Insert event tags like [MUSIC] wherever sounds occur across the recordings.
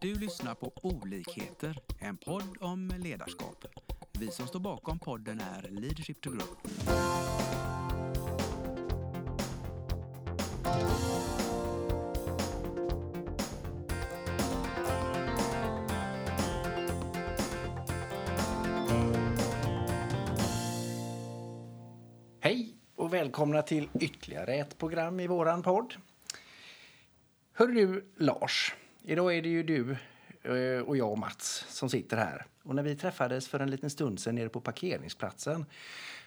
Du lyssnar på Olikheter, en podd om ledarskap. Vi som står bakom podden är Leadership to Grow. Hej och välkomna till ytterligare ett program i våran podd. Hör du Lars, idag är det ju du eh, och jag och Mats som sitter här. Och när vi träffades för en liten stund sedan nere på parkeringsplatsen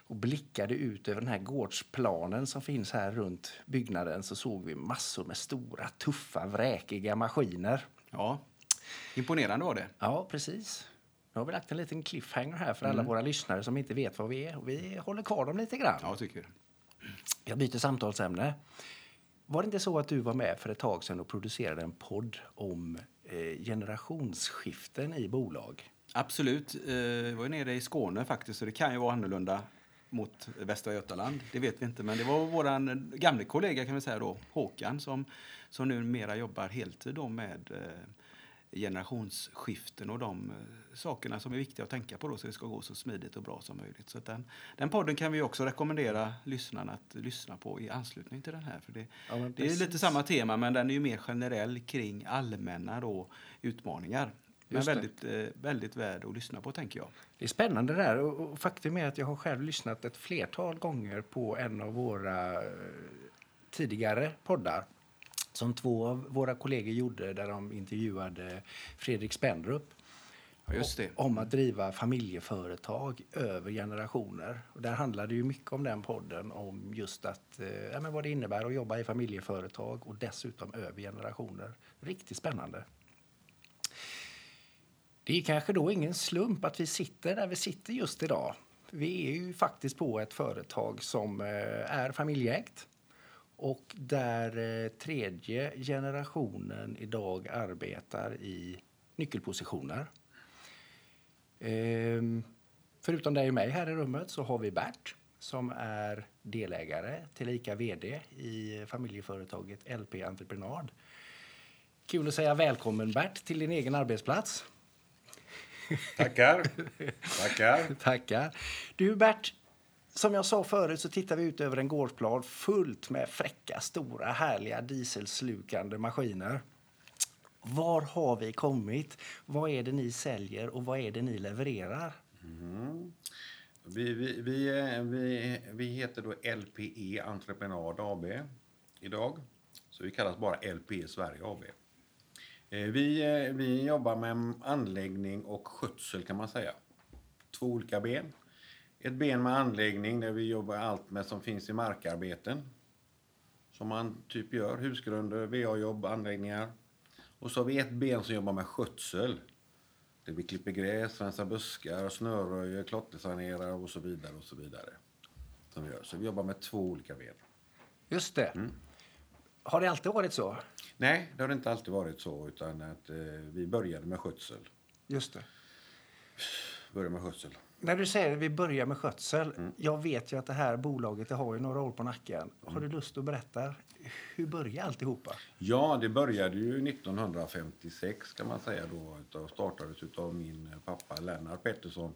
och blickade ut över den här gårdsplanen som finns här runt byggnaden så såg vi massor med stora, tuffa, vräkiga maskiner. Ja, imponerande var det. Ja, precis. Nu har vi lagt en liten cliffhanger här för alla våra lyssnare som inte vet vad vi är. Och vi håller kvar dem lite grann. Ja, tycker jag. Jag byter samtalsämne. Var det inte så att du var med för ett tag sedan och producerade en podd om eh, generationsskiften i bolag? Absolut. Eh, jag var ju nere i Skåne faktiskt, så det kan ju vara annorlunda mot Västra Götaland. Det vet vi inte, men det var vår gamle kollega kan vi säga då, Håkan, som, som numera jobbar heltid då med eh, generationsskiften och de eh, sakerna som är viktiga att tänka på då så det ska gå så smidigt och bra som möjligt. Så den, den podden kan vi också rekommendera lyssnarna att lyssna på i anslutning till den här. För det, Ja, det är lite samma tema men den är ju mer generell kring allmänna då, utmaningar. Men väldigt, eh, väldigt värd att lyssna på tänker jag. Det är spännande där. Och och faktum är att jag har själv lyssnat ett flertal gånger på en av våra eh, tidigare poddar som två av våra kollegor gjorde där de intervjuade Fredrik Spendrup om att driva familjeföretag över generationer. Och där handlade ju mycket om den podden, om just att, eh, ja, men vad det innebär att jobba i familjeföretag och dessutom över generationer. Riktigt spännande. Det är kanske då ingen slump att vi sitter där vi sitter just idag. Vi är ju faktiskt på ett företag som eh, är familjeägt och där eh, tredje generationen idag arbetar i nyckelpositioner. Ehm, förutom dig och mig här i rummet så har vi Bert som är delägare tillika vd i familjeföretaget LP Entreprenad. Kul att säga välkommen Bert till din egen arbetsplats. Tackar. [LAUGHS] Tackar. Tackar. Du Bert, som jag sa förut så tittar vi ut över en gårdsplan fullt med fräcka, stora, härliga dieselslukande maskiner. Var har vi kommit? Vad är det ni säljer och vad är det ni levererar? Mm. Vi, vi, vi, eh, vi, vi heter då LPE Entreprenad AB idag. Så vi kallas bara LPE Sverige AB. Eh, vi, eh, vi jobbar med anläggning och skötsel kan man säga. Två olika ben. Ett ben med anläggning där vi jobbar allt med som finns i markarbeten. Som man typ gör, husgrunder, VA-jobb, anläggningar. Och så har vi ett ben som jobbar med skötsel. Där vi klipper gräs, rensar buskar, snöröjer, klottersanerar och så vidare. och Så vidare. Som vi gör. Så vi jobbar med två olika ben. Just det. Har det alltid varit så? Nej, det har inte alltid varit så. Utan att eh, vi började med skötsel. Just det. Började med skötsel. När du säger att vi börjar med skötsel. Jag vet ju att det här bolaget det har ju några år på nacken. Har du lust att berätta hur började alltihopa? Ja, det började ju 1956 kan man säga då. Utav, startades utav min pappa Lennart Pettersson.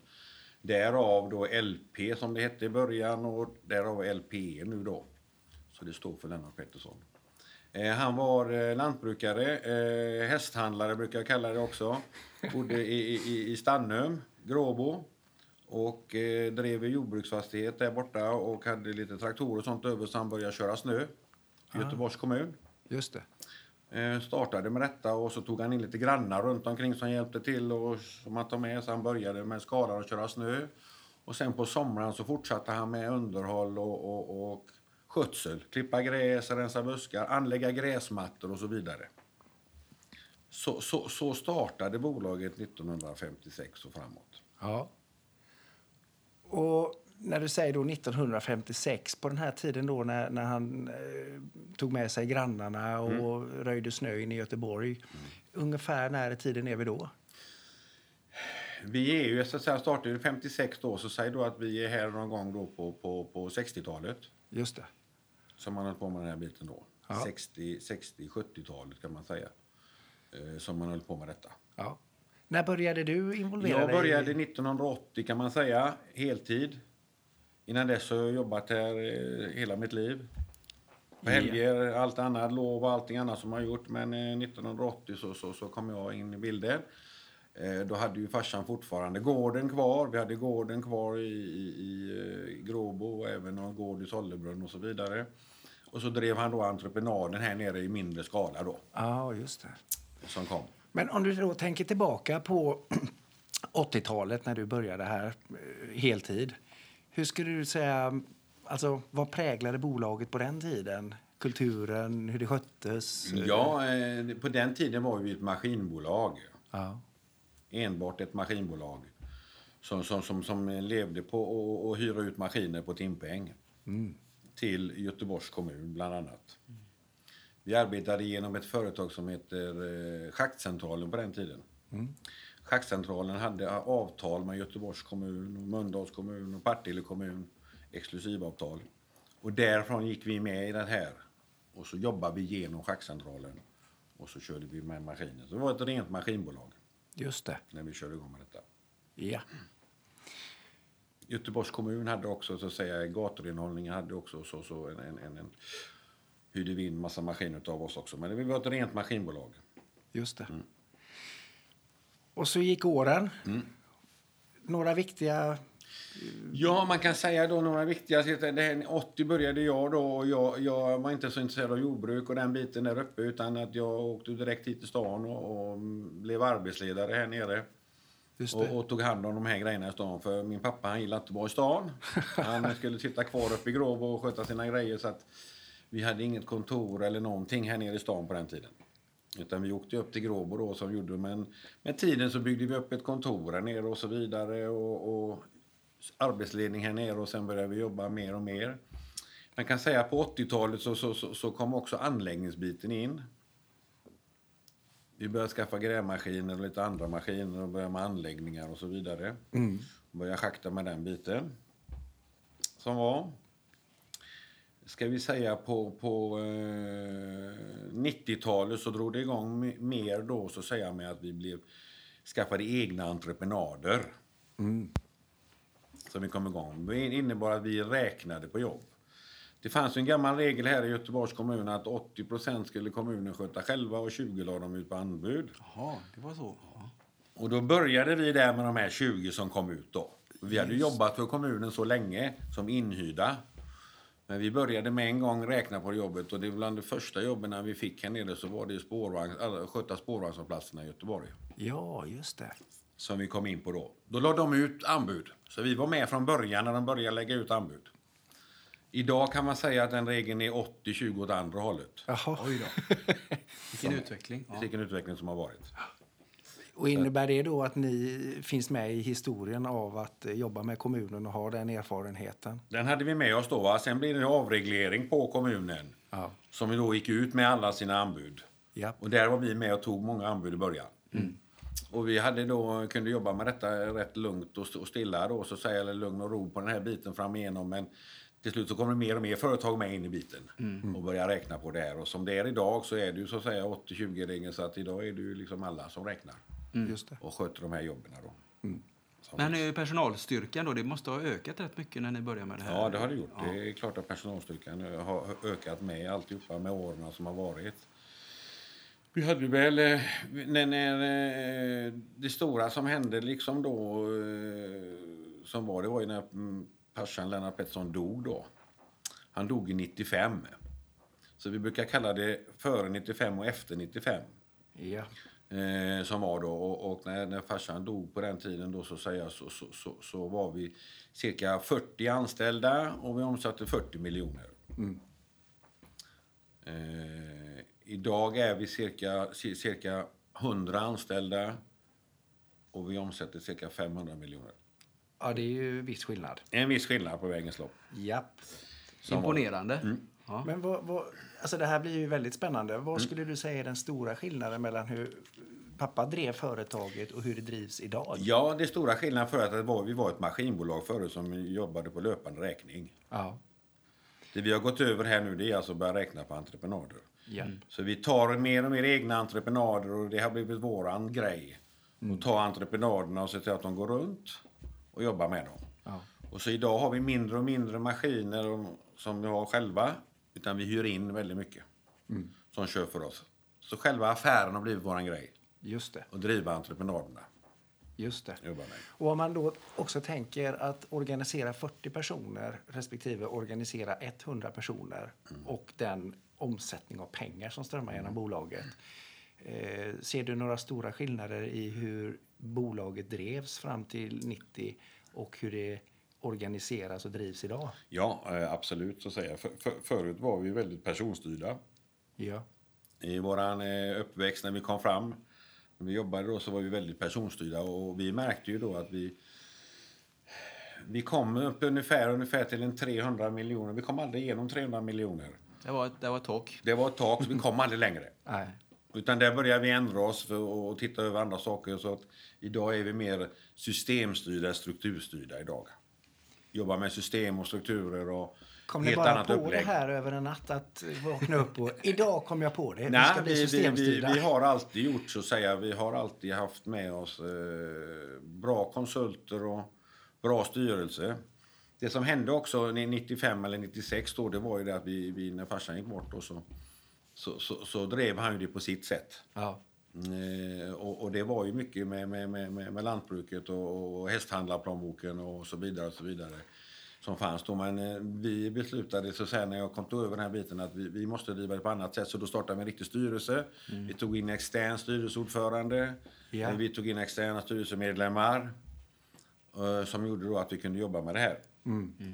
Därav då LP som det hette i början och därav LPE nu då. Så det står för Lennart Pettersson. Eh, han var eh, lantbrukare, eh, hästhandlare brukar jag kalla det också. Bodde i, i, i Stannum, Gråbo. Och eh, drev jordbruksfastighet där borta och hade lite traktorer och sånt över så han började köra snö. I Göteborgs kommun. Just det. Eh, startade med detta och så tog han in lite grannar runt omkring som hjälpte till och som han tog med. Så han började med skador och köra snö. Och sen på sommaren så fortsatte han med underhåll och, och, och skötsel. Klippa gräs, rensa buskar, anlägga gräsmattor och så vidare. Så, så, så startade bolaget 1956 och framåt. Ja. Och när du säger då 1956, på den här tiden då när, när han eh, tog med sig grannarna och röjde snö in i Göteborg. Ungefär när i tiden är vi då? Vi är ju, så att säga, startade ju 56 då, så säg då att vi är här någon gång då på, på, på 60-talet. Just det. Som man höll på med den här biten då. Ja. 60, 60 70-talet kan man säga. eh, som man höll på med detta. Ja. När började du involvera Jag dig? började 1980 kan man säga, heltid. Innan dess har jag jobbat här eh, hela mitt liv. På helger, allt annat, lov och allting annat som jag har gjort. Men eh, 1980 så, så, så kom jag in i bilden. Eh, Då hade ju farsan fortfarande gården kvar. Vi hade gården kvar i, i, i eh, Gråbo och även någon gård i Sollebrunn och så vidare. Och så drev han då entreprenaden här nere i mindre skala då, Ja, just det. som kom. Men om du då tänker tillbaka på [CLEARS THROAT] 80-talet när du började här eh, heltid. Hur skulle du säga, alltså vad präglade bolaget på den tiden? Kulturen, hur det sköttes? Ja, eh, på den tiden var vi ett maskinbolag. Ja. enbart ett maskinbolag som, som, som, som levde på att- hyra ut maskiner på timpeng till Göteborgs kommun, bland annat. Vi arbetade genom ett företag som heter eh, Schaktcentralen på den tiden. Schaktcentralen hade avtal med Göteborgs kommun, och Mölndals kommun och Partille kommun, exklusivavtal. Och därifrån gick vi med i den här. Och så jobbade vi genom Schaktcentralen. Och så körde vi med maskiner. Så det var ett rent maskinbolag Just det. när vi körde igång med detta. Ja. Göteborgs kommun hade också så att säga gaturenhållningen hade också så, så en, en, en hyrde vi in massa maskiner av oss också. Men det var ett rent maskinbolag. Just det. Mm. Och så gick åren. Några viktiga... Ja, man kan säga då några viktiga siffror. Det här, 80 började jag då och jag, jag var inte så intresserad av jordbruk och den biten där uppe utan att jag åkte direkt hit till stan och, och blev arbetsledare här nere. Och, och tog hand om de här grejerna i stan. För min pappa han gillade inte att vara i stan. [LAUGHS] Han skulle sitta kvar uppe i Gråbo och sköta sina grejer. Så att vi hade inget kontor eller någonting här nere i stan på den tiden. Utan vi åkte upp till Gråbo då som gjorde. Men med tiden så byggde vi upp ett kontor här nere och så vidare. Och, och arbetsledning här nere och sen började vi jobba mer och mer. Man kan säga att på 80-talet så, så, så, så kom också anläggningsbiten in. Vi började skaffa grävmaskiner och lite andra maskiner och började med anläggningar och så vidare. Mm. Började schakta med den biten. Som var. Ska vi säga på, på eh, 90-talet så drog det igång me- mer då så att säga med att vi blev skaffade egna entreprenader. Som vi kom igång. Det innebar att vi räknade på jobb. Det fanns en gammal regel här i Göteborgs kommun att 80% skulle kommunen sköta själva och 20 la de ut på anbud. Jaha, det var så. Ja. Och då började vi där med de här 20 som kom ut då. Vi hade jobbat för kommunen så länge som inhyrda. Men vi började med en gång räkna på jobbet och det var bland de första jobben när vi fick här nere så var det spårvagn, alla, sköta spårvagnsplatserna i Göteborg. Ja, just det. Som vi kom in på då. Då la de ut anbud. Så vi var med från början när de började lägga ut anbud. Idag kan man säga att den regeln är 80-20 åt andra hållet. Jaha. Oj då. [LAUGHS] Vilken utveckling. Ja. Vilken utveckling som har varit. Och innebär det då att ni finns med i historien av att jobba med kommunen och ha den erfarenheten? Den hade vi med oss då. Va? Sen blir det en avreglering på kommunen. Ja. Som vi då gick ut med alla sina anbud. Ja. Och där var vi med och tog många anbud i början. Och vi hade då, kunde jobba med detta rätt lugnt och st- och stilla då, så säga, eller lugn och ro på den här biten fram igenom. Men till slut så kom det mer och mer företag med in i biten och började räkna på det här. Och som det är idag så är det ju så att säga 80-20-regeln så att idag är det ju liksom alla som räknar Just det. och sköter de här jobben då. Som Men eh, personalstyrkan då, det måste ha ökat rätt mycket när ni började med det här? Ja, det har det gjort. Det är klart att personalstyrkan har ökat med alltihopa med åren som har varit. Vi hade väl, eh, när, när eh, det stora som hände liksom då, som var, det var ju när mm, farsan Lennart Pettersson dog då. Han dog i 95. Så vi brukar kalla det före 95 och efter 95. Ja. Eh, som var då. Och, och när, när farsan dog på den tiden då så, säga, så, så, så, så var vi cirka 40 anställda och vi omsatte 40 miljoner. Eh, idag är vi cirka, ci- cirka 100 anställda och vi omsätter cirka 500 miljoner. ja, det är ju viss skillnad. En viss skillnad på vägens lopp. Japp. som Imponerande. Ja. Men vad, vad, alltså det här blir ju väldigt spännande. Vad skulle du säga är den stora skillnaden mellan hur pappa drev företaget och hur det drivs idag? Ja, det stora skillnaden för att var, vi var ett maskinbolag förut som jobbade på löpande räkning. Ja. Det vi har gått över här nu det är alltså att börja räkna på entreprenader. Ja. Så vi tar mer och mer egna entreprenader och det har blivit våran grej. Att ta entreprenaderna och se till att de går runt och jobba med dem. Ja. Och så idag har vi mindre och mindre maskiner som vi har själva. Utan vi hyr in väldigt mycket. Som kör för oss. Så själva affären har blivit våran grej. Just det. Och driva entreprenaderna. Just det. Och om man då också tänker att organisera 40 personer respektive organisera 100 personer och den omsättning av pengar som strömmar genom bolaget. Eh, ser du några stora skillnader i hur bolaget drevs fram till 90 och hur det organiseras och drivs idag? Ja, eh, absolut så säger jag. För, för, förut var vi väldigt personstyrda. Ja. I våran eh, uppväxt när vi kom fram, när vi jobbade då, så var vi väldigt personstyrda och vi märkte ju då att vi vi kom upp ungefär, ungefär till en 300 miljoner. Vi kom aldrig igenom 300 miljoner. Det var, det var ett tak. Det var ett tak, så vi kom aldrig längre. [LAUGHS] Nej. Utan där började vi ändra oss för att titta över andra saker. Så att idag är vi mer systemstyrda, strukturstyrda idag. Jobbar med system och strukturer och Kom ni bara på upplägg. det här över en natt att vakna upp och idag kom jag på det. Vi Nej, ska bli vi, vi, vi, vi har alltid gjort så att säga. Vi har alltid haft med oss eh, bra konsulter och bra styrelse. Det som hände också 95 eller 96 då, det var ju det att vi, när farsan gick bort då, så, så, så, så drev han ju det på sitt sätt. Ja. Eh, och, och det var ju mycket med, med, med, med, lantbruket och, och hästhandlarplånboken och så vidare och så vidare som fanns då. Men eh, vi beslutade så säga, när jag kom över den här biten att vi, vi måste driva det på annat sätt. Så då startade vi en riktig styrelse. Vi tog in extern styrelseordförande. Ja. Vi tog in externa styrelsemedlemmar eh, som gjorde då att vi kunde jobba med det här.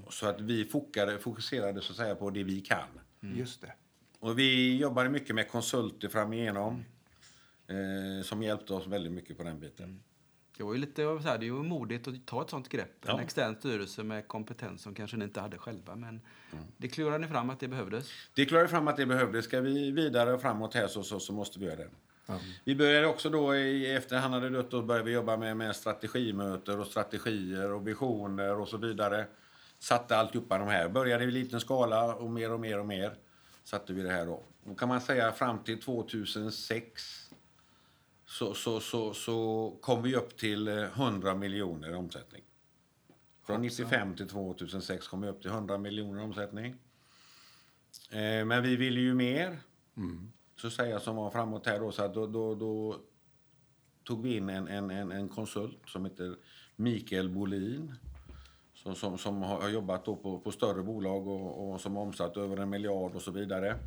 Så att vi fokade, fokuserade så att säga på det vi kan. Just det. Och vi jobbade mycket med konsulter fram igenom. Eh, som hjälpte oss väldigt mycket på den biten. Det var ju lite så här, det är modigt att ta ett sånt grepp. En Ja. extern styrelse med kompetens som kanske ni inte hade själva. Men det klurade ni fram att det behövdes. Det klarade fram att det behövdes. Ska vi vidare framåt här så, så, så måste vi göra det. Vi började också då, i, efter han hade dött, då började vi jobba med, med strategimöter och strategier och visioner och så vidare. Satte alltihopa de här. Började i liten skala och mer och mer och mer satte vi det här då. Då kan man säga fram till 2006 så, så, så, så kom vi upp till eh, 100 miljoner i omsättning. Från 95 till 2006 kom vi upp till 100 miljoner i omsättning. Eh, men vi ville ju mer, så att säga, som var framåt här då. Så att då, då, då tog vi in en, en, en, en konsult som heter Mikael Bolin. Som, som, som har jobbat då på, på större bolag och, och som har omsatt över en miljard och så vidare.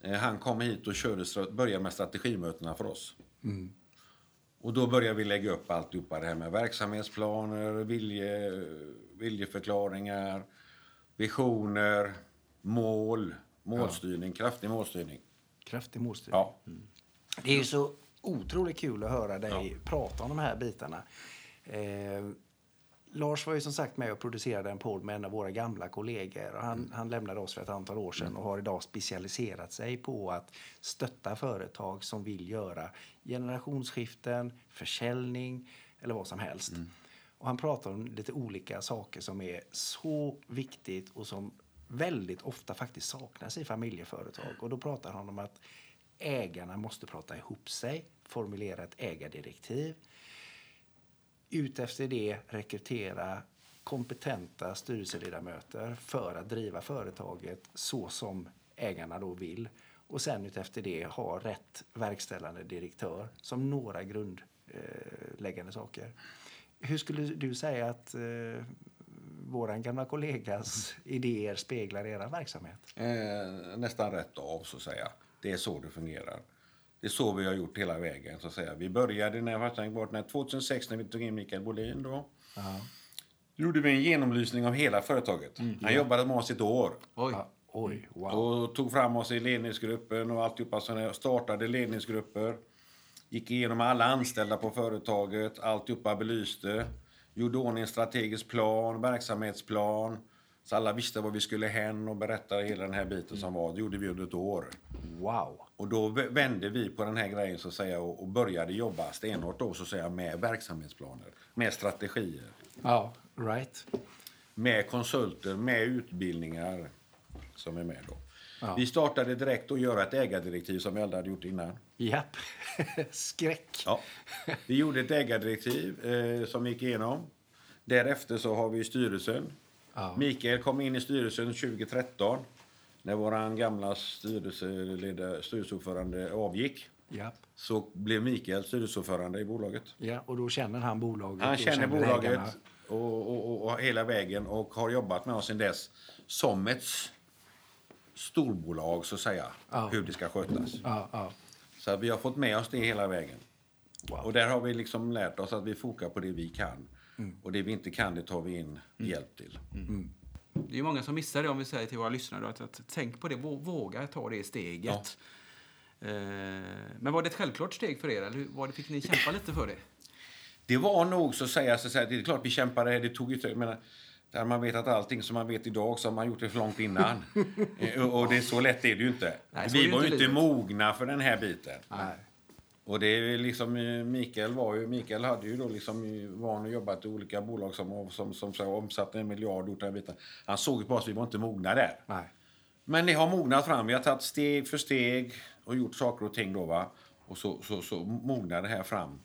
Eh, han kom hit och körde, började med strategimötena för oss. Och då började vi lägga upp alltihopa det här med verksamhetsplaner, vilje, viljeförklaringar, visioner, mål, målstyrning, kraftig målstyrning. Kraftig målstyrning. Ja. Det är ju så otroligt kul att höra dig prata om de här bitarna. Eh, Lars var ju som sagt med och producerade en podd med en av våra gamla kollegor. Och han, han lämnade oss för ett antal år sedan och har idag specialiserat sig på att stötta företag som vill göra generationsskiften, försäljning eller vad som helst. Och han pratar om lite olika saker som är så viktigt och som väldigt ofta faktiskt saknas i familjeföretag. Och då pratar han om att ägarna måste prata ihop sig, formulera ett ägardirektiv. Utefter det rekrytera kompetenta styrelseledamöter för att driva företaget så som ägarna då vill. Och sen utefter det ha rätt verkställande direktör som några grundläggande saker. Hur skulle du säga att eh, våran gamla kollegas idéer speglar er verksamhet? Eh, nästan rätt av, så att säga. Det är så det fungerar. Det är så vi har gjort hela vägen. Så att säga. Vi började när när 2006 när vi tog in Mikael Bolin. Då, gjorde vi en genomlysning av hela företaget. Han jobbade med oss ett år. Oj. Ja, oj, wow. Och tog fram oss i ledningsgruppen och alltihopa. Så startade ledningsgrupper. Gick igenom alla anställda på företaget. Alltihopa belyste. Gjorde ordning en strategisk plan, verksamhetsplan. Så alla visste var vi skulle hän och berättade hela den här biten som var. Det gjorde vi under ett år. wow. Och då vände vi på den här grejen så att säga och, och började jobba stenhårt då så att säga med verksamhetsplaner, med strategier, Ja, right. med konsulter, med utbildningar som är med då. Ja. Vi startade direkt att göra ett ägardirektiv som vi aldrig hade gjort innan. Japp. [LAUGHS] Skräck. Ja. Vi gjorde ett ägardirektiv eh, som gick igenom. Därefter så har vi styrelsen. Ja. Mikael kom in i styrelsen 2013 när vår gamla styrelseordförande avgick. Japp. Så blev Mikael styrelseordförande i bolaget. Ja, och då känner han bolaget. Han och känner bolaget ägarna. och, och, och hela vägen och har jobbat med oss sedan dess som ett storbolag, så att säga, Ja. hur det ska skötas. Ja, ja. Så vi har fått med oss det hela vägen. Wow. Och där har vi liksom lärt oss att vi fokar på det vi kan. Och det vi inte kan, det tar vi in hjälp till. Det är många som missar det om vi säger till våra lyssnare att, att tänk på det, vå- våga ta det steget. Eh, men var det ett självklart steg för er eller var det, fick ni kämpa lite för det? Det var nog så att säga, så att säga det är klart vi kämpade, det tog ju menar, där man vet att allting som man vet idag så har man gjort det för långt innan. [LAUGHS] Eh, och det, så lätt är det ju inte. Nej, är vi var ju inte inte livet. mogna för den här biten. Nej. Och det är liksom, eh, Mikael var ju, Mikael hade ju då liksom eh, van att jobba i olika bolag som, som, som, som omsatte en miljard gjort den här biten. Han såg ju på oss, vi var inte mogna där. Nej. Men det har mognat fram. Vi har tagit steg för steg och gjort saker och ting då va. Och så, så, så mognar det här fram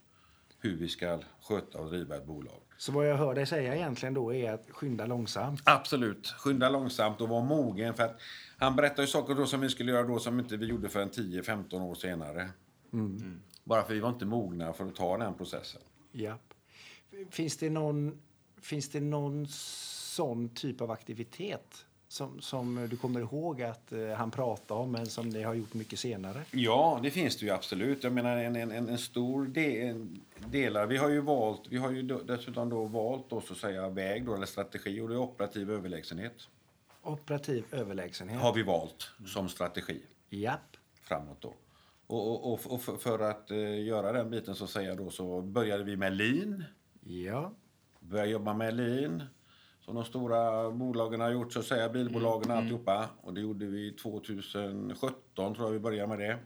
hur vi ska sköta och driva ett bolag. Så vad jag hör dig säga egentligen då är att skynda långsamt. Absolut. Skynda långsamt och vara mogen. För att han berättade ju saker då som vi skulle göra då som inte vi gjorde förrän 10-15 år senare. Bara för vi var inte mogna för att ta den processen. Japp. Finns det någon, finns det någon sån typ av aktivitet som, som du kommer ihåg att eh, han pratade om men som ni har gjort mycket senare? Ja, det finns det ju absolut. Jag menar en, en, en stor del, delar. Vi har ju valt, vi har ju dessutom då valt då, så säga väg då, eller strategi och det är operativ överlägsenhet. Operativ överlägsenhet. Har vi valt som strategi Japp. framåt då. Och, och, och, för, att eh, göra den biten så säger jag då så började vi med lean. Ja. Började jobba med lean. Som de stora bolagen har gjort, så att säga, bilbolagen och alltihopa. Och det gjorde vi 2017 tror jag vi började med det.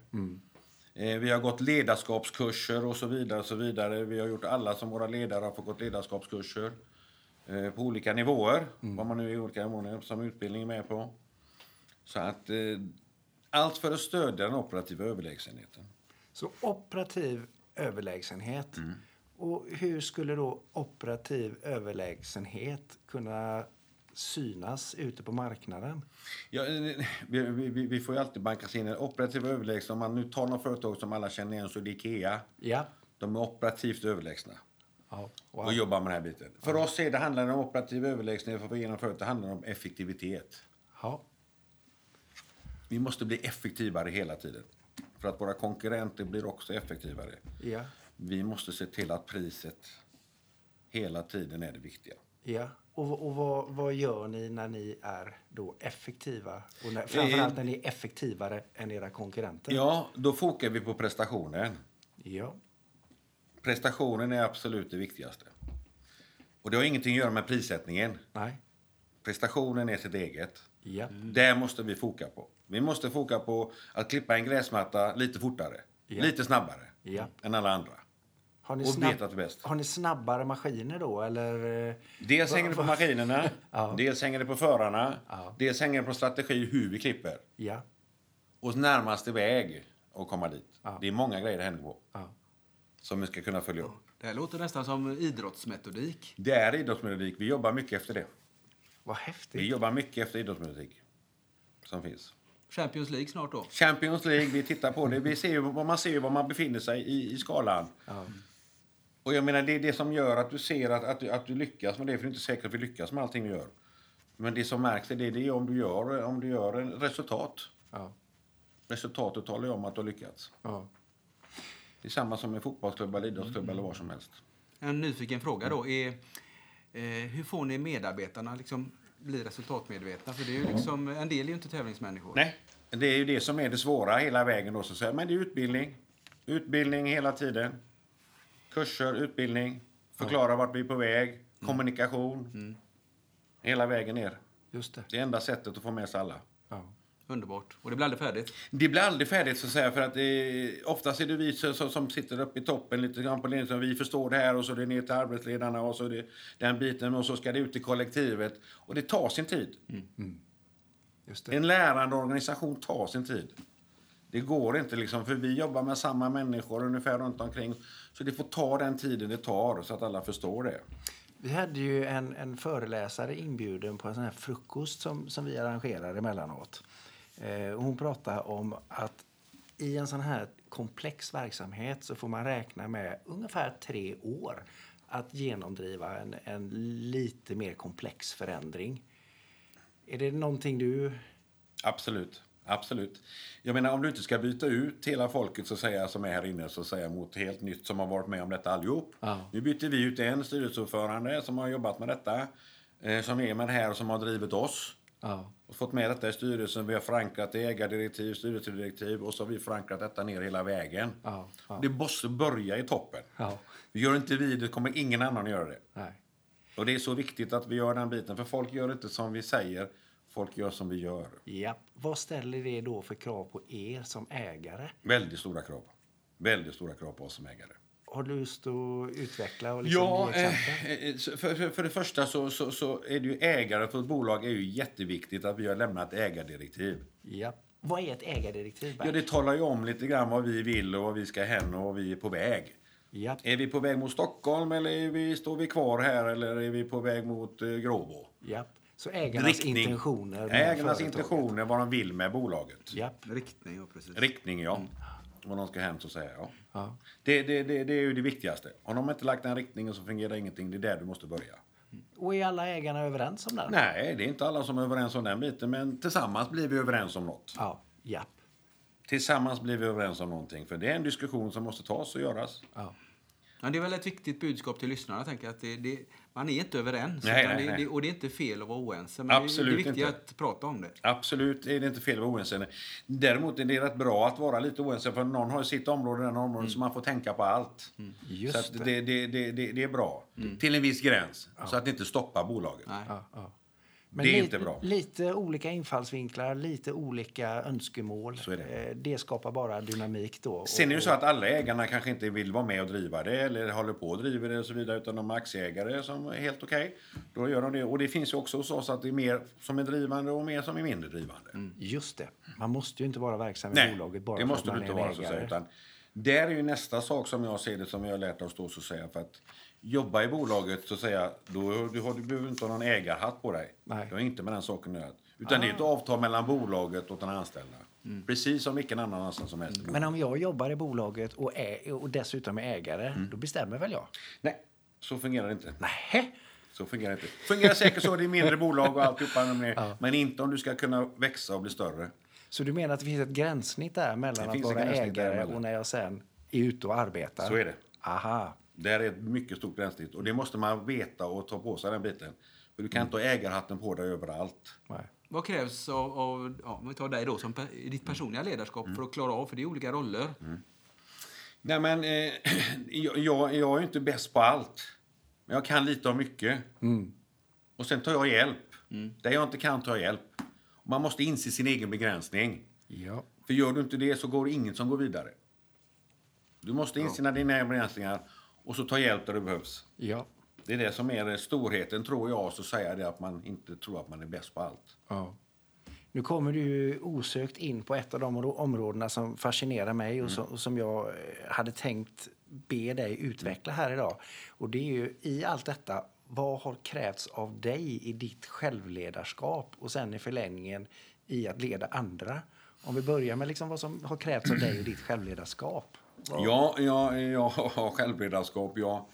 Eh, Vi har gått ledarskapskurser och så vidare. Och så vidare. Vi har gjort alla som våra ledare har fått gått ledarskapskurser. eh, På olika nivåer. Vad man nu är i olika nivåer som utbildning är med på. Så att allt för att stödja den operativa överlägsenheten. Så operativ överlägsenhet. Mm. Och hur skulle då operativ överlägsenhet kunna synas ute på marknaden? Ja, eh, vi, vi, vi får ju alltid bankas in operativ överlägsen. Om man nu tar något företag som alla känner igen så är det Ikea. Ja. De är operativt överlägsna ja. Wow. och jobbar med den här biten. För oss är det handlar om operativ överlägsenhet för att genomföra det handlar om effektivitet. Ja. Vi måste bli effektivare hela tiden. För att våra konkurrenter blir också effektivare. Ja. Vi måste se till att priset hela tiden är det viktiga. Ja. Och, och vad, vad gör ni när ni är då effektiva? Och när, framförallt när ni är effektivare än era konkurrenter? Ja, då fokar vi på prestationen. Ja. Prestationen är absolut det viktigaste. Och det har ingenting att göra med prissättningen. Nej. Prestationen är sitt eget. Ja. Det måste vi foka på. Vi måste foka på att klippa en gräsmatta lite fortare, Ja. lite snabbare Ja. än alla andra. Har ni, Och snabb, vet att det är bäst. har ni snabbare maskiner då? Eller? Dels hänger det på maskinerna, [LAUGHS] Ja. dels hänger det på förarna, Ja. dels hänger det på strategi hur vi klipper. Ja. Och närmaste väg att komma dit. Ja. Det är många grejer det hänger på ja. som vi ska kunna följa upp. Det här låter nästan som idrottsmetodik. Det är idrottsmetodik. Vi jobbar mycket efter det. Vad Vi häftigt. jobbar mycket efter idrottsmetodik som finns. Champions League snart då. Champions League, vi tittar på det. Vi ser ju, man ser ju var man befinner sig i, i skalan. Ja. Och jag menar, det är det som gör att du ser att, att, du, att du lyckas med det. För det är inte säkert att vi lyckas med allting vi gör. Men det som märks är det, det är om du gör, om du gör en resultat. Ja. Resultatet talar ju om att du har lyckats. Ja. Det är samma som en fotbollsklubb eller idrottsklubb eller vad som helst. En nyfiken fråga då är eh, hur får ni medarbetarna liksom bli resultatmedvetna? För det är ju liksom, en del är ju inte tävlingsmänniskor. Nej, det är ju det som är det svåra hela vägen. Då, så säga. Men det är utbildning. Utbildning hela tiden. Kurser, utbildning. Förklara vart vi är på väg. Kommunikation. Hela vägen ner. Just det. Det är enda sättet att få med sig alla. Ja. Underbart. Och det blir aldrig färdigt. Det blir aldrig färdigt så att säga för att eh, oftast är det vi som, som- sitter uppe i toppen lite grann på ledningen. Vi förstår det här och så är det ner till arbetsledarna och så är det den biten och så ska det ut i kollektivet. Och det tar sin tid. Just det. En lärande organisation tar sin tid. Det går inte, liksom, för vi jobbar med samma människor ungefär runt omkring. Så det får ta den tiden det tar så att alla förstår det. Vi hade ju en, en föreläsare inbjuden på en sån här frukost som, som vi arrangerar emellanåt. Eh, hon pratade om att i en sån här komplex verksamhet så får man räkna med ungefär tre år att genomdriva en, en lite mer komplex förändring. Är det någonting du... Absolut. Absolut. Jag menar om du inte ska byta ut hela folket så säga, som är här inne så säga, mot helt nytt som har varit med om detta allihop. Ja. Nu byter vi ut en styrelseordförande som har jobbat med detta, eh, som är med här och som har drivit oss. Ja, fått med detta i styrelsen. Vi har förankrat det i ägardirektiv, styrelsedirektiv och så har vi förankrat detta ner hela vägen. ja, ja. Det måste börja i toppen. ja. Gör inte vi det kommer ingen annan att göra det. Nej. Och det är så viktigt att vi gör den biten. För folk gör inte som vi säger, folk gör som vi gör. Ja. Vad ställer det då för krav på er som ägare? Väldigt stora krav. Väldigt stora krav på oss som ägare. Har du lust att utveckla och liksom Ja, ge exempel? eh, eh, så för, för, för det första så, så, så är det ju ägare för ett bolag är ju jätteviktigt att vi har lämnat ägardirektiv. Ja. Vad är ett ägardirektiv? Ja, det talar ju om lite grann vad vi vill och vad vi ska hän och vad vi är på väg. ja. Är vi på väg mot Stockholm eller är vi, står vi kvar här eller är vi på väg mot eh, Gråbo? ja. Så ägarnas intentioner. med Ägarnas intentioner, vad de vill med bolaget. Ja. Riktning, ja precis. Riktning, ja. Vad de ska hem så säga. Ja. Ja. Det, det, det, det är ju det viktigaste. Om de inte lagt den riktningen så fungerar ingenting. Det är där du måste börja. Och är alla ägarna överens om det? Nej, det är inte alla som är överens om den biten, men tillsammans blir vi överens om något. Ja. Ja. Tillsammans blir vi överens om någonting, för det är en diskussion som måste tas och göras. ja. Ja, det är väl ett viktigt budskap till lyssnarna. Tänker jag, att det, det, man är inte överens. Nej, nej, det, nej. Det, och det är inte fel att vara oense. Men Absolut det, är viktigt att prata om det. Absolut är det inte fel att vara oense. Däremot är det rätt bra att vara lite oense, för någon har ju sitt område, den området, så man får tänka på allt. Just så att det. det, det, det, är bra. Till en viss gräns, så att det inte stoppar bolaget. Nej. Ja, ja. Det är inte bra. Lite olika infallsvinklar, lite olika önskemål. Det. Eh, det skapar bara dynamik då. Sen är det så att alla ägarna kanske inte vill vara med och driva det eller håller på och driver det och så vidare utan de är aktieägare som är helt okej. Då gör de det. Och det finns ju också hos oss att det är mer som är drivande och mer som är mindre drivande. Just det. Man måste ju inte vara verksam i Nej, bolaget bara det måste för du att inte man är vara en så att säga. ägare. Utan där är ju nästa sak som jag ser det som vi har lärt oss då så att säga. För att jobba i bolaget så att säga, då du, har, du behöver inte ha någon ägarhatt på dig. Nej. Det har inte med den saken att göra. Utan det är ett avtal mellan bolaget och den anställda. Precis som vilken annan anställd som helst. Men om jag jobbar i bolaget och, är, och dessutom är ägare, Mm. då bestämmer väl jag? Nej, så fungerar det inte. Nej. Så fungerar det inte. Fungerar säkert så i mindre bolag och alltihopa. Men, men inte om du ska kunna växa och bli större. Så du menar att det finns ett gränssnitt där mellan Det att vara ägare och när jag sen är ute och arbetar? Så är det. Aha. Där är ett mycket stort gränssnitt. Och det måste man veta och ta på sig den biten. För du kan inte ha ägarhatten på dig överallt. Nej. Vad krävs av, av ja, om vi tar dig då, som i ditt personliga ledarskap för att klara av? För det är olika roller. Nej men, eh, [CLEARS THROAT] jag, jag, jag är inte bäst på allt. Men jag kan lite av mycket. Och sen tar jag hjälp. Där jag inte kan tar jag hjälp. Man måste inse sin egen begränsning. Ja. För gör du inte det så går det ingen som går vidare. Du måste inse dina egna begränsningar och så ta hjälp där det behövs. Ja. Det är det som är storheten, tror jag, så säga det att man inte tror att man är bäst på allt. Ja. Nu kommer du osökt in på ett av de områ- områdena som fascinerar mig och som, och som jag eh, hade tänkt be dig utveckla här idag. Och det är ju i allt detta, vad har krävts av dig i ditt självledarskap och sen i förlängningen i att leda andra? Om vi börjar med liksom vad som har krävts av dig i ditt självledarskap. Ja, ja, jag [LAUGHS] har självledarskap. Ja.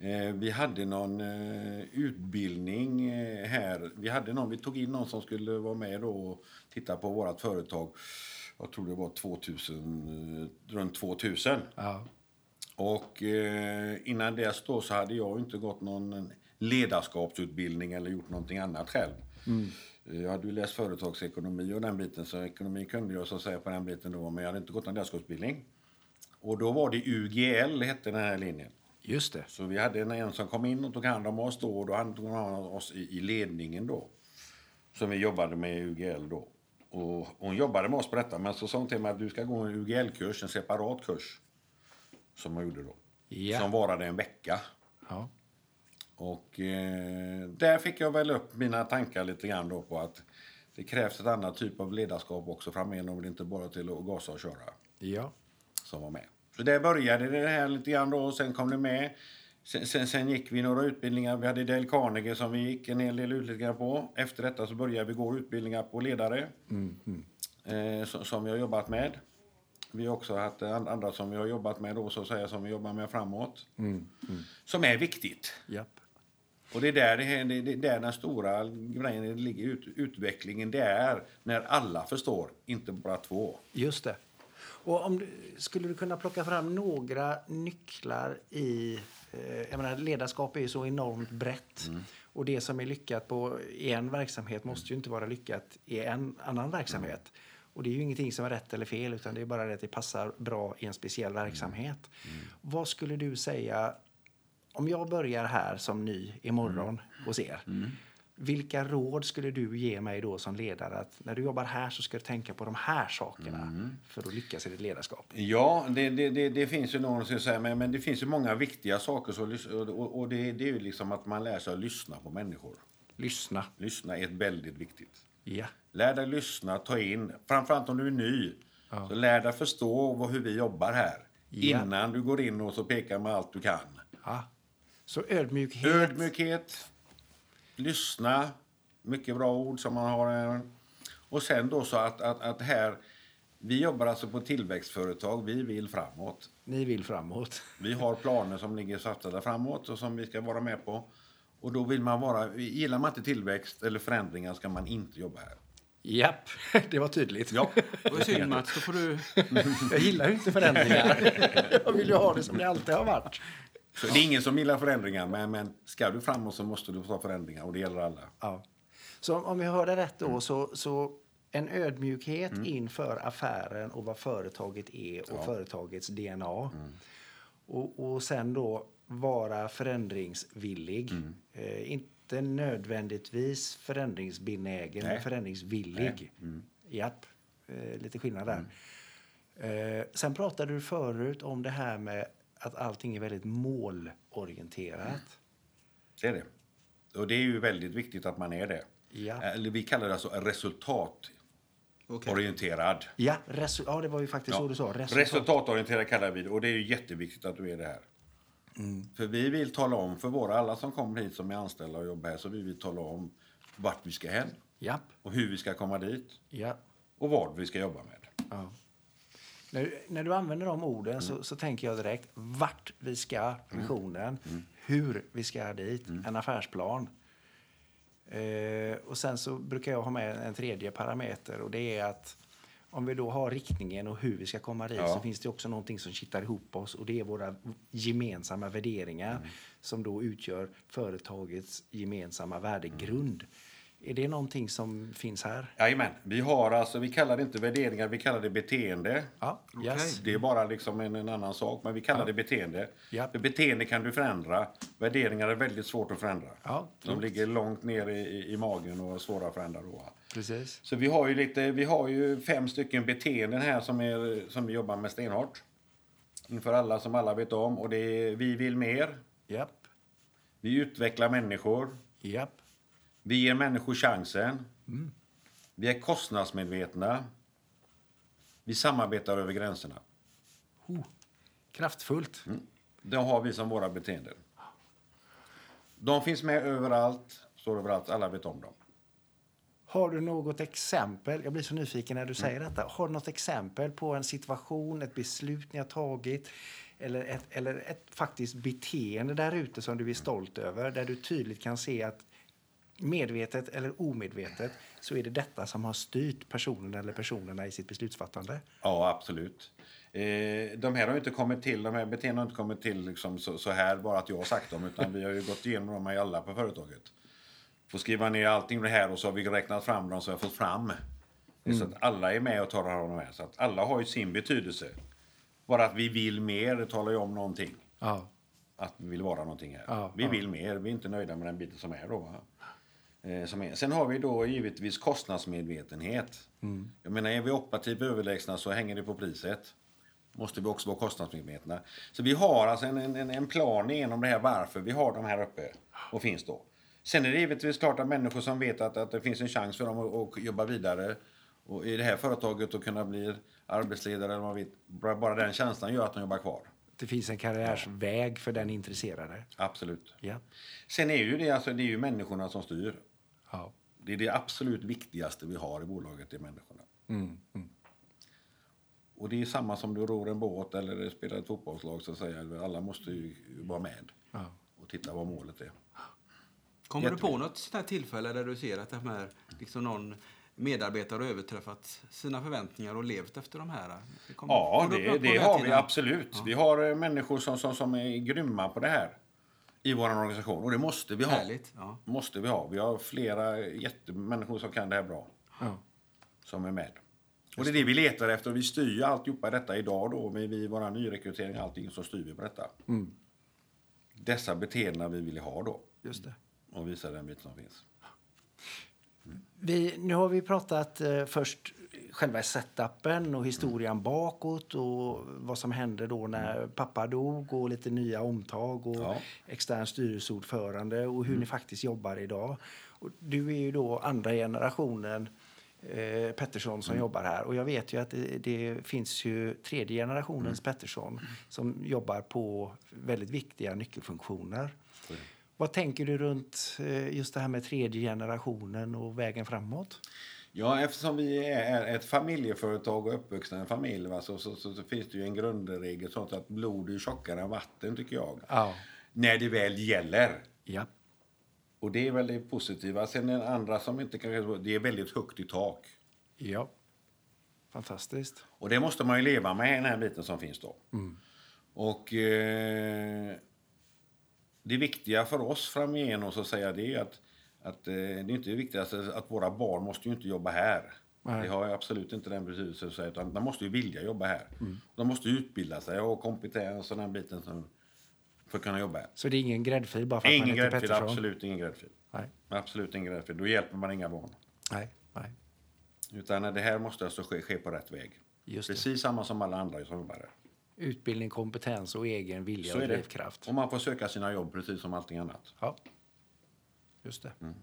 Eh, vi hade någon eh, utbildning eh, här. Vi, hade någon, vi tog in någon som skulle vara med då och titta på vårt företag. Jag tror det var 2000, eh, runt 2000. Ja. Och eh, innan dess då så hade jag inte gått någon ledarskapsutbildning eller gjort någonting annat själv. Eh, Jag hade ju läst företagsekonomi och den biten, så ekonomi kunde jag så säga på den biten då, men jag hade inte gått någon ledarskapsutbildning. Och då var det UGL, hette den här linjen. Just det. Så vi hade en, en som kom in och tog hand om oss då, och då hade tog hand om oss i, i ledningen då. Som vi jobbade med i UGL då. Och hon jobbade med oss på detta, men så sa hon till mig att du ska gå en UGL-kurs, en separat kurs. Som hon gjorde då. Ja. Som varade en vecka. Ja. Och eh, där fick jag väl upp mina tankar lite grann då på att Det krävs ett annat typ av ledarskap också framöver, det är inte bara till att gasa och köra Ja. som var med. Så där började det här lite grann då och sen kom det med. Sen, sen, sen gick vi några utbildningar. Vi hade Dale Carnegie som vi gick en hel del utbildningar på. Efter detta så började vi gå utbildningar på ledare Eh, som, som vi har jobbat med. Vi har också haft an- andra som vi har jobbat med då så att säga som vi jobbar med framåt. Som är viktigt. Japp. Och det är där, det, det, det är där den stora grejen ligger. Ut, utvecklingen det är när alla förstår, inte bara två. Just det. Och om du, skulle du kunna plocka fram några nycklar i... Eh, jag menar, ledarskap är ju så enormt brett. Och det som är lyckat på, i en verksamhet måste ju inte vara lyckat i en annan verksamhet. Och det är ju ingenting som är rätt eller fel, utan det är bara det att det passar bra i en speciell verksamhet. Vad skulle du säga, om jag börjar här som ny imorgon hos er. Vilka råd skulle du ge mig då som ledare? Att när du jobbar här så ska du tänka på de här sakerna för att lyckas i ditt ledarskap. Ja, det, det, det, det finns ju någon som säger, men, men det finns ju många viktiga saker. Så, och det, det är ju liksom att man lär sig att lyssna på människor. Lyssna. Lyssna är väldigt viktigt. Ja. Lär dig lyssna, ta in. Framförallt om du är ny. Så lär dig förstå vad, hur vi jobbar här. Ja. Innan du går in och så pekar med allt du kan. ja. Så ödmjukhet. Ödmjukhet. Lyssna. Mycket bra ord som man har. här. Och sen då så att, att, att här... Vi jobbar alltså på tillväxtföretag. Vi vill framåt. Ni vill framåt. [LAUGHS] Vi har planer som ligger satsade framåt och som vi ska vara med på. Och då vill man vara... Gillar man inte tillväxt eller förändringar ska man inte jobba här. Japp, [LAUGHS] det var tydligt. Ja, Det var synd Mats, då får du... [LAUGHS] Jag gillar ju inte förändringar. Jag vill ju ha det som det alltid har varit. Så det är ingen som gillar förändringar, men, men ska du framåt så måste du ta förändringar och det gäller alla. Ja. Så om vi hörde rätt då, så, så en ödmjukhet inför affären och vad företaget är och företagets DNA. Och, och sen då vara förändringsvillig. Eh, inte nödvändigtvis förändringsbenägen, men Nej. förändringsvillig. Japp, eh, lite skillnad där. Eh, sen pratade du förut om det här med att allting är väldigt målorienterat. Det är det. Och det är ju väldigt viktigt att man är det. Ja. Eller vi kallar det alltså resultatorienterad. Okej. Ja, resu- ja, det var ju faktiskt så du sa. Resultat. Resultatorienterad kallar vi det och det är ju jätteviktigt att du är det här. Mm. För vi vill tala om för våra, alla som kommer hit som är anställda och jobbar här, så vi vill tala om vart vi ska hen Japp. och hur vi ska komma dit Ja. och vad vi ska jobba med. ja. När, du- när du använder de orden Mm. så, så tänker jag direkt vart vi ska, visionen, Mm. hur vi ska dit, en affärsplan. Eh, och sen så brukar jag ha med en tredje parameter och det är att om vi då har riktningen och hur vi ska komma dit Ja. så finns det också någonting som kittar ihop oss och det är våra gemensamma värderingar Mm. som då utgör företagets gemensamma värdegrund. Är det någonting som finns här? Jajamän, vi har alltså, vi kallar det inte värderingar, vi kallar det beteende. Ja, yes. Det är bara liksom en, en annan sak, men vi kallar det beteende. Ja. För beteende kan du förändra. Värderingar är väldigt svårt att förändra. Ja, De ligger långt ner i, i, magen och är svåra att förändra. Då. Precis. Så vi har ju, lite, vi har ju fem stycken beteenden här som, är, som vi jobbar med stenhårt. Inför alla som alla vet om. Och det är Vi vill mer. Japp. Vi utvecklar människor. Japp. Vi ger människor chansen. Vi är kostnadsmedvetna. Vi samarbetar över gränserna. Kraftfullt. Det har vi som våra beteenden. De finns med överallt, står överallt, alla vet om dem. Har du något exempel? Jag blir så nyfiken när du säger detta. Har du något exempel på en situation, ett beslut ni har tagit eller ett, eller ett faktiskt beteende där ute som du är stolt över där du tydligt kan se att medvetet eller omedvetet så är det detta som har styrt personen eller personerna i sitt beslutsfattande? Ja, absolut. Eh, de här har inte kommit till, de här beteendena har inte kommit till liksom så, så här bara att jag har sagt dem, utan vi har ju gått igenom dem i alla på företaget. Får skriva ner allting det här och så har vi räknat fram dem så jag fått fram. Så att alla är med och tar hand om de här. Så att alla har ju sin betydelse. Bara att vi vill mer, det talar ju om någonting. Ja. Att vi vill vara någonting här. Ja, vi ja. vill mer, vi är inte nöjda med den biten som är då. Va? Eh, som är. Sen har vi då givetvis kostnadsmedvetenhet. Mm. Jag menar, är vi operativt överlägsna så hänger det på priset. Måste vi också vara kostnadsmedvetna. Så vi har alltså en, en, en plan igenom det här varför vi har de här uppe och finns då. Sen är det givetvis klart att människor som vet att, att det finns en chans för dem att, att jobba vidare och i det här företaget att kunna bli arbetsledare, eller vad vet, bara bara den känslan gör att de jobbar kvar. Det finns en karriärsväg för den intresserade. Absolut. Ja. Sen är ju det, alltså, det är ju människorna som styr. Ja. Det är det absolut viktigaste vi har i bolaget, det är människorna. Mm. Mm. Och det är samma som du ror en båt eller spelar ett fotbollslag så att säga. Alla måste ju vara med Ja. och titta vad målet är. Kommer du på något sånt här tillfälle där du ser att de här, liksom någon medarbetare har överträffat sina förväntningar och levt efter de här? Det kommer- Ja, det, det någon har vi absolut. Vi har eh, människor som, som, som är grymma på det här i vår organisation. Och det måste vi ha. Härligt. Ja. Måste vi ha. Vi har flera jättemänniskor som kan det här bra. Ja. Som är med. Och det är det vi letar efter. Vi styr ju alltihopa detta idag då. Med vi, våra nyrekrytering och allting så styr vi på detta. Mm. Dessa beteenden vi vill ha då. Just det. Och visa den bit som finns. Vi, nu har vi pratat eh, först själva setupen och historien bakåt och vad som hände då när pappa dog och lite nya omtag och Ja. extern styrelseordförande och hur ni faktiskt jobbar idag. Och du är ju då andra generationen eh, Pettersson som jobbar här och jag vet ju att det, det finns ju tredje generationens Pettersson som jobbar på väldigt viktiga nyckelfunktioner. Det. Vad tänker du runt eh, just det här med tredje generationen och vägen framåt? Ja, eftersom vi är ett familjeföretag och uppvuxna i en familj va, så, så, så, så finns det ju en grundregel sånt att blod är tjockare än vatten tycker jag. Ja. När det väl gäller. Ja. Och det är väl det positiva. Sen den andra som inte kan... Det är väldigt högt i tak. Ja. Fantastiskt. Och det måste man ju leva med, den här biten som finns då. Och eh, det viktiga för oss framigenom så att säga, det är att, att eh, det är inte det viktigaste att våra barn måste ju inte jobba här. Nej. Det har absolut inte den betydelsen, så utan de måste ju vilja jobba här. De måste utbilda sig och ha kompetens och den biten som, för att kunna jobba här. Så det är ingen gräddfil bara för att man Ingen gräddfil, Pettersson? absolut ingen gräddfil. Nej. Absolut ingen gräddfil. Då hjälper man inga barn. Nej. Nej. Utan det här måste alltså ske, ske på rätt väg. Just det. Precis samma som alla andra som jobbar här. Utbildning, kompetens och egen vilja Så och det. drivkraft. Och man får söka sina jobb precis som allting annat. Ja. Just det. Mm.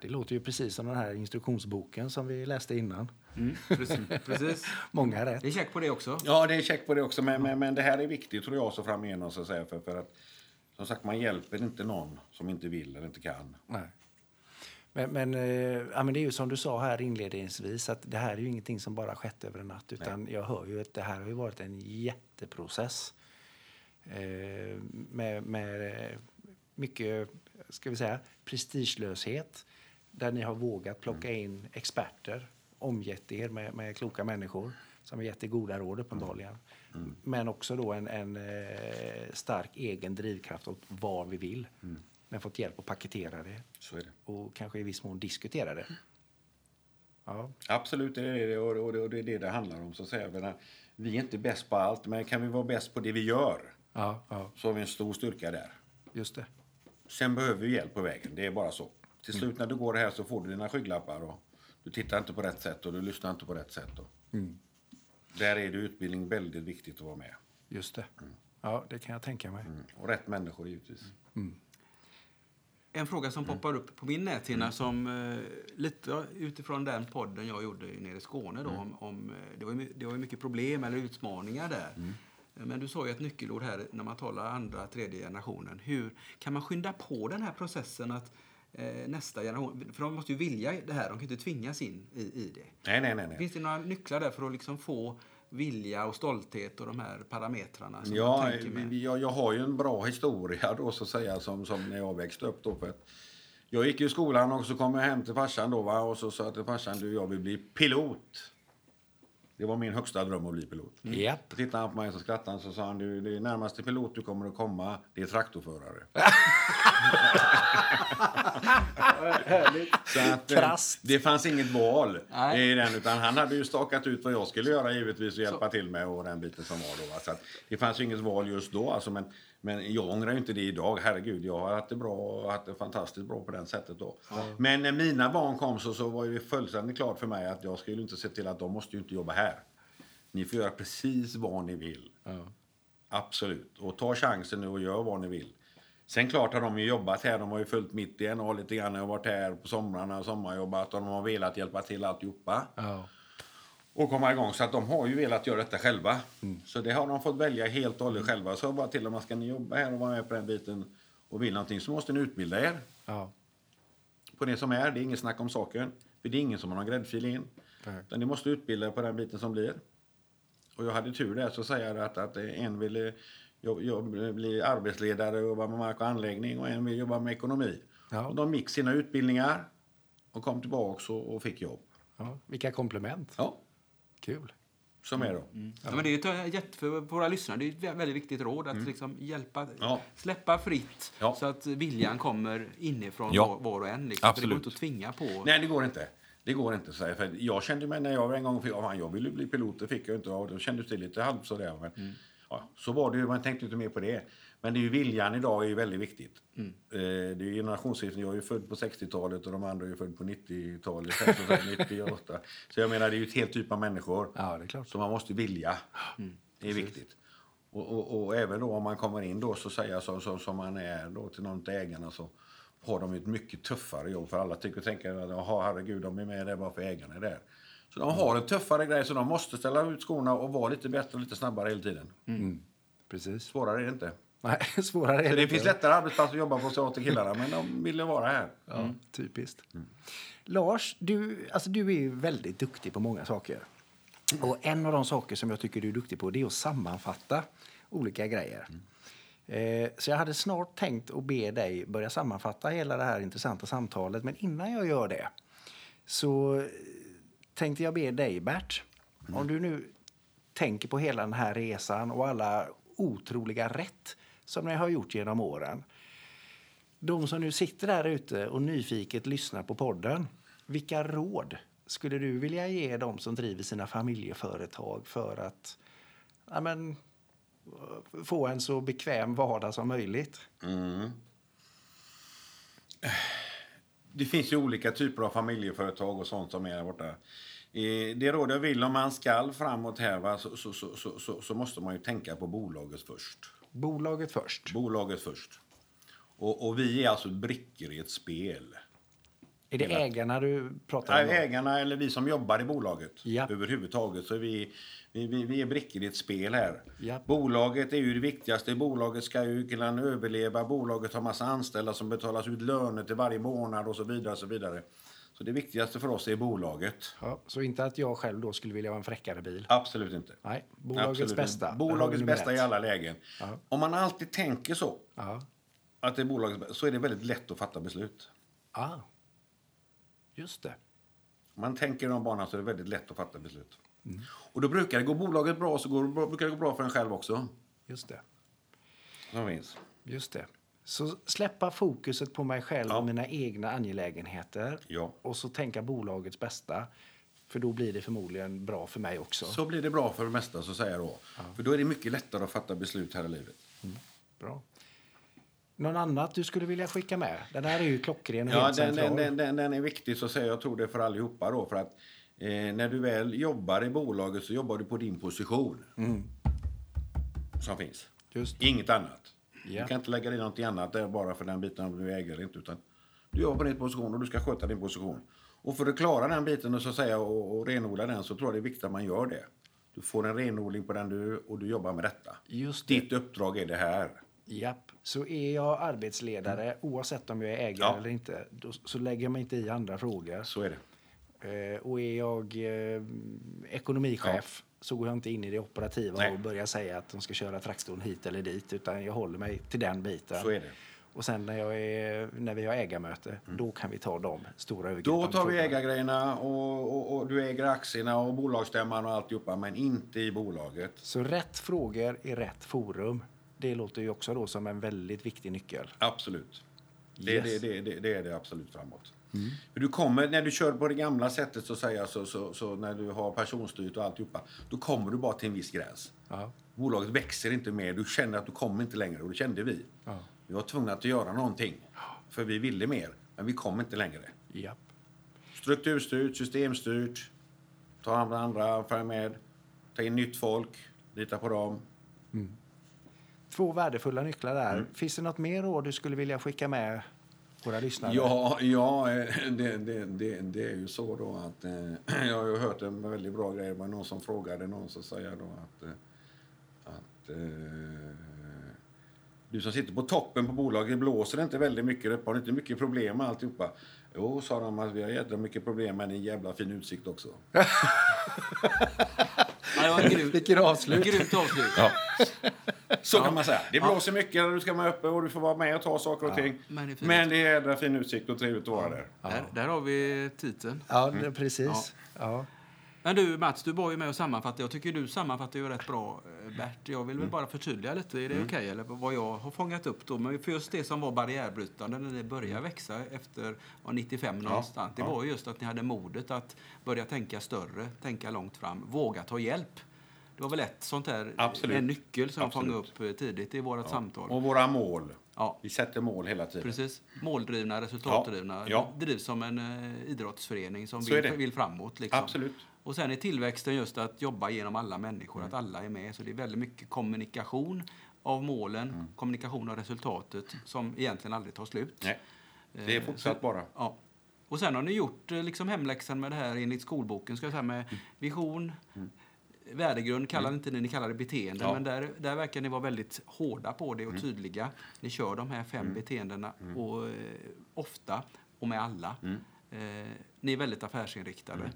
Det låter ju precis som den här instruktionsboken som vi läste innan. Mm, precis. precis. [LAUGHS] Många rätt. Det är check på det också. Ja, det är check på det också. Men, men, men det här är viktigt tror jag så framigenom så att säga. För, för att som sagt, man hjälper inte någon som inte vill eller inte kan. Nej. Men, men, eh, ja, men det är ju som du sa här inledningsvis att det här är ju ingenting som bara skett över en natt utan jag hör ju att det här har ju varit en jätteprocess. Eh, med, med eh, mycket, ska vi säga, prestigelöshet där ni har vågat plocka in experter, omgett er med, med kloka människor som har gett er goda råd uppenbarligen. Men också då en, en eh, stark egen drivkraft åt vad vi vill. Men fått hjälp att paketera det Så är det. och kanske i viss mån diskutera det. Ja, Absolut, det är det. Och, och, och det är det det handlar om. Så att säga. Men, vi är inte bäst på allt, men kan vi vara bäst på det vi gör ja, ja så har vi en stor styrka där. just det. Sen behöver vi hjälp på vägen. Det är bara så. Till slut när du går här så får du dina skygglappar och du tittar inte på rätt sätt och du lyssnar inte på rätt sätt. Och Där är det utbildning väldigt viktigt att vara med. Just det. Ja, det kan jag tänka mig. Mm. Och rätt människor givetvis. En fråga som poppar upp på min näthinna som eh, lite utifrån den podden jag gjorde nere i Skåne då om, om eh, det, var det var ju mycket problem eller utmaningar där. Eh, Men du sa ju ett nyckelord här när man talar andra, tredje generationen. Hur kan man skynda på den här processen att eh, nästa generation, för de måste ju vilja det här, de kan inte tvingas in i, i det. Nej, nej, nej. nej. Finns det några nycklar där för att liksom få vilja och stolthet och de här parametrarna som Ja, tänker med? jag, jag har ju en bra historia då så att säga som, som när jag växte upp då. För att jag gick i skolan och så kom jag hem till farsan då va, och så sa jag till farsan du jag vill bli pilot. Det var min högsta dröm att bli pilot. Japp. Då tittade han på mig så skrattade han så sa han du det närmaste pilot du kommer att komma det är traktorförare. [LAUGHS] [LAUGHS] Så att, eh, Krasst. det fanns inget val Nej. i den utan han hade ju stakat ut vad jag skulle göra givetvis och hjälpa till med och den biten som var då. va. Så att det fanns inget val just då alltså, men, men jag ångrar ju inte det idag. Herregud, jag har haft det bra haft det fantastiskt bra på den sättet då. Men när mina barn kom så, så var det fullständigt klart för mig att jag skulle inte se till att de måste inte jobba här. Ni får göra precis vad ni vill. Ja. Absolut. Och ta chansen nu och gör vad ni vill. Sen klart har de ju jobbat här. De har ju följt mitt DNA lite grann. Jag har varit här på somrarna och sommarjobbat och de har velat hjälpa till alltihopa. Ja. Och komma igång. Så att de har ju velat göra detta själva. Så det har de fått välja helt och hållet själva. Så bara till dem, ska ni jobba här och vara med på den biten och vill någonting så måste ni utbilda er Ja. på det som är. Det är inget snack om saken. För det är ingen som har någon gräddfil in. Utan ni måste utbilda er på den biten som blir. Och jag hade tur där så säger jag att, att en ville jobb, jobb, bli arbetsledare och jobba med mark och anläggning och en vill jobba med ekonomi. Ja. Och de gick sina utbildningar och kom tillbaks och, och fick jobb. Ja. Vilka komplement. Ja, Kul. som är då. Ja, men det är ett jätte, för våra lyssnare det är ett väldigt viktigt råd att liksom hjälpa, Ja. släppa fritt Ja. så att viljan kommer inifrån Ja. var, och en. Liksom. För det går Absolut. inte att tvinga på. Nej, det går inte. Det går inte. Så här, för jag kände mig när jag en gång fick, jag ville bli pilot, det fick jag inte. Och då kändes det lite halvt sådär. Men, ja, så var det ju, man tänkte inte mer på det. Men det är ju viljan idag är ju väldigt viktigt. Eh, det är ju generationsskiften. Jag är ju född på 60-talet och de andra är född på 90-talet. så så 98. Så jag menar, det är ju ett helt typ av människor. Ja, det är klart. Så man måste vilja. Det är viktigt. Och, och, och även då om man kommer in då så säger jag så, så, som man är då till någon av ägarna så har de ett mycket tuffare jobb. För alla tycker och tänker att jaha, herregud, de är med där bara för ägarna är där. Så de har en tuffare grej så de måste ställa ut skorna och vara lite bättre och lite snabbare hela tiden. Precis. Svårare är det inte. Nej, [LAUGHS] svårare är Så det det inte. finns lättare arbetsplatser att jobba på så till killarna men de ville vara här. Ja, typiskt. Lars, du, alltså du är ju väldigt duktig på många saker. Och en av de saker som jag tycker du är duktig på det är att sammanfatta olika grejer. Eh, så jag hade snart tänkt att be dig börja sammanfatta hela det här intressanta samtalet. Men innan jag gör det så tänkte jag be dig, Bert, om du nu tänker på hela den här resan och alla otroliga rätt som ni har gjort genom åren. De som nu sitter där ute och nyfiket lyssnar på podden, vilka råd skulle du vilja ge dem som driver sina familjeföretag för att ja, men, få en så bekväm vardag som möjligt? Det finns ju olika typer av familjeföretag och sånt som är där borta. Eh, Det råd jag vill om man ska framåt här va, så, så, så, så, så, så måste man ju tänka på bolaget först. Bolaget först. Bolaget först. Och, och vi är alltså brickor i ett spel. Är det ägarna du pratar om? då? ägarna eller vi som jobbar i bolaget Ja. överhuvudtaget. Så vi, vi, vi, vi är brickor i ett spel här. Ja. Bolaget är ju det viktigaste. Bolaget ska ju kunna överleva. Bolaget har massa anställda som betalas ut löner till varje månad och så vidare. Och så, vidare. så det viktigaste för oss är bolaget. Ja, så inte att jag själv då skulle vilja ha en fräckare bil? Absolut inte. Nej, bolagets Absolut bästa. Bolagets bästa ett. i alla lägen. Ja. Om man alltid tänker så, Ja. att det är bolagets bästa, så är det väldigt lätt att fatta beslut. Ah. Just det. Om man tänker i de banorna så är det väldigt lätt att fatta beslut. Mm. Och då brukar det gå bolaget bra så går, det brukar det gå bra för en själv också. Just det. Som finns. Just det. Så släppa fokuset på mig själv Ja. och mina egna angelägenheter Ja. och så tänka bolagets bästa. För då blir det förmodligen bra för mig också. Så blir det bra för det mesta, så säger jag då. För då är det mycket lättare att fatta beslut här i livet. Bra. Någon annat du skulle vilja skicka med? Den här är ju klockren och Ja, helt den, central. den, den, den, den är viktig, så säger jag. Tror det för allihopa då. För att eh, när du väl jobbar i bolaget så jobbar du på din position. Som finns. Just. Inget annat. Ja. Du kan inte lägga in något annat där bara för den biten om du äger eller inte. Utan du jobbar på din position och du ska sköta din position. Och för att klara den biten och, så säga, och, och renodla den så tror jag det är viktigt att man gör det. Du får en renodling på den du, och du jobbar med detta. Just det. Ditt uppdrag är det här. Japp. Så är jag arbetsledare, oavsett om jag är ägare Ja. eller inte, då, så lägger jag mig inte i andra frågor. Så är det. Eh, och är jag eh, ekonomichef så går jag inte in i det operativa Nej. och börjar säga att de ska köra traktorn hit eller dit, utan jag håller mig till den biten. Så är det. Och sen när, jag är, när vi har ägarmöte, då kan vi ta de stora Då övergripande tar vi ägargrejerna och, och, och du äger aktierna och bolagsstämman och alltihopa, men inte i bolaget. Så rätt frågor i rätt forum. Det låter ju också då som en väldigt viktig nyckel. Absolut. Det, Yes. det, det, det, är det absolut framåt. För du kommer, när du kör på det gamla sättet så, säga, så, så, så när du har personstyrt och alltihopa, då kommer du bara till en viss gräns. Ja. Bolaget växer inte mer, du känner att du kommer inte längre och det kände vi. Ja. Vi var tvungna att göra någonting, för vi ville mer, men vi kom inte längre. Japp. Strukturstyrt, systemstyrt, ta andra, andra följ med, ta in nytt folk, lita på dem. Två värdefulla nycklar där. Finns det något mer råd du skulle vilja skicka med våra lyssnare? Ja, ja eh, det, det, det, det är ju så då att eh, [CLEARS THROAT] jag har ju hört en väldigt bra grej. Det var någon som frågade någon så säger jag då att, eh, att eh, du som sitter på toppen på bolaget, blåser det inte väldigt mycket? Har du inte mycket problem med alltihopa? Jo, sa de, att vi har jävla mycket problem med en jävla fin utsikt också. [LAUGHS] Ja. [LAUGHS] Vilket avslut. Grymt avslut. Ja. Så kan man säga. Det blåser mycket när du ska vara uppe och du får vara med och ta saker och ting. men det är. Men det är fin utsikt och trevligt att vara där. Där, där har vi titeln. Ja, det, precis. Ja. Men du Mats, du var ju med och sammanfattade. Jag tycker du sammanfattar ju rätt bra, eh, Bert. Jag vill väl bara förtydliga lite. Är det okej? Eller vad jag har fångat upp då. Men för just det som var barriärbrytande när det började växa efter var 95 någonstans. Det ja. var just att ni hade modet att börja tänka större, tänka långt fram, våga ta hjälp. Det var väl ett sånt där, Absolut. en nyckel som Absolut. fångade upp eh, tidigt i vårt samtal. Och våra mål. Ja. Vi sätter mål hela tiden. Precis. Måldrivna, resultatdrivna. Ja. Drivs som en eh, idrottsförening som vill, vill framåt. Liksom. Absolut. Och sen är tillväxten just att jobba genom alla människor, att alla är med. Så det är väldigt mycket kommunikation av målen, Mm. kommunikation av resultatet som egentligen aldrig tar slut. Nej, det är Eh, fortsatt så- bara. Ja. Och sen har ni gjort eh, liksom hemläxan med det här enligt skolboken, ska jag säga, med vision, värdegrund kallar inte ni, ni kallar det beteende, Ja. men där, där verkar ni vara väldigt hårda på det och tydliga. Ni kör de här fem beteendena och, eh, ofta och med alla. Eh, ni är väldigt affärsinriktade.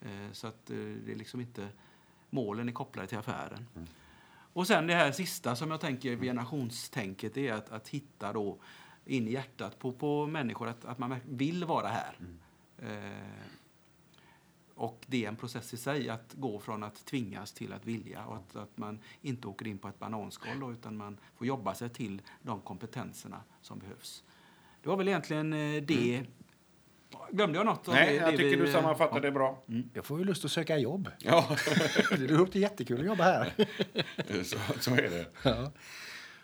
Eh, så att eh, det är liksom inte, målen är kopplade till affären. Och sen det här sista som jag tänker vid generationstänket är att, att hitta då in i hjärtat på, på människor att, att man vill vara här. Eh, och det är en process i sig att gå från att tvingas till att vilja och att, att man inte åker in på ett bananskal då, utan man får jobba sig till de kompetenserna som behövs. Det var väl egentligen eh, det det. Glömde jag något? Nej, det, jag tycker vi- du sammanfattar det bra. Jag får ju lust att söka jobb. Ja, [LAUGHS] Det låter jättekul att jobba här. [LAUGHS] så, så är det. Ja.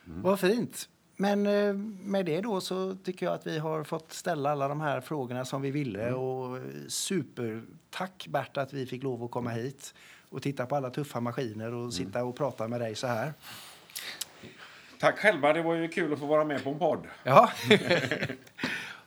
Vad fint. Men eh, med det då så tycker jag att vi har fått ställa alla de här frågorna som vi ville. Och eh, supertack Bert att vi fick lov att komma hit och titta på alla tuffa maskiner och sitta och prata med dig så här. Tack själva, det var ju kul att få vara med på en podd. Ja. [LAUGHS]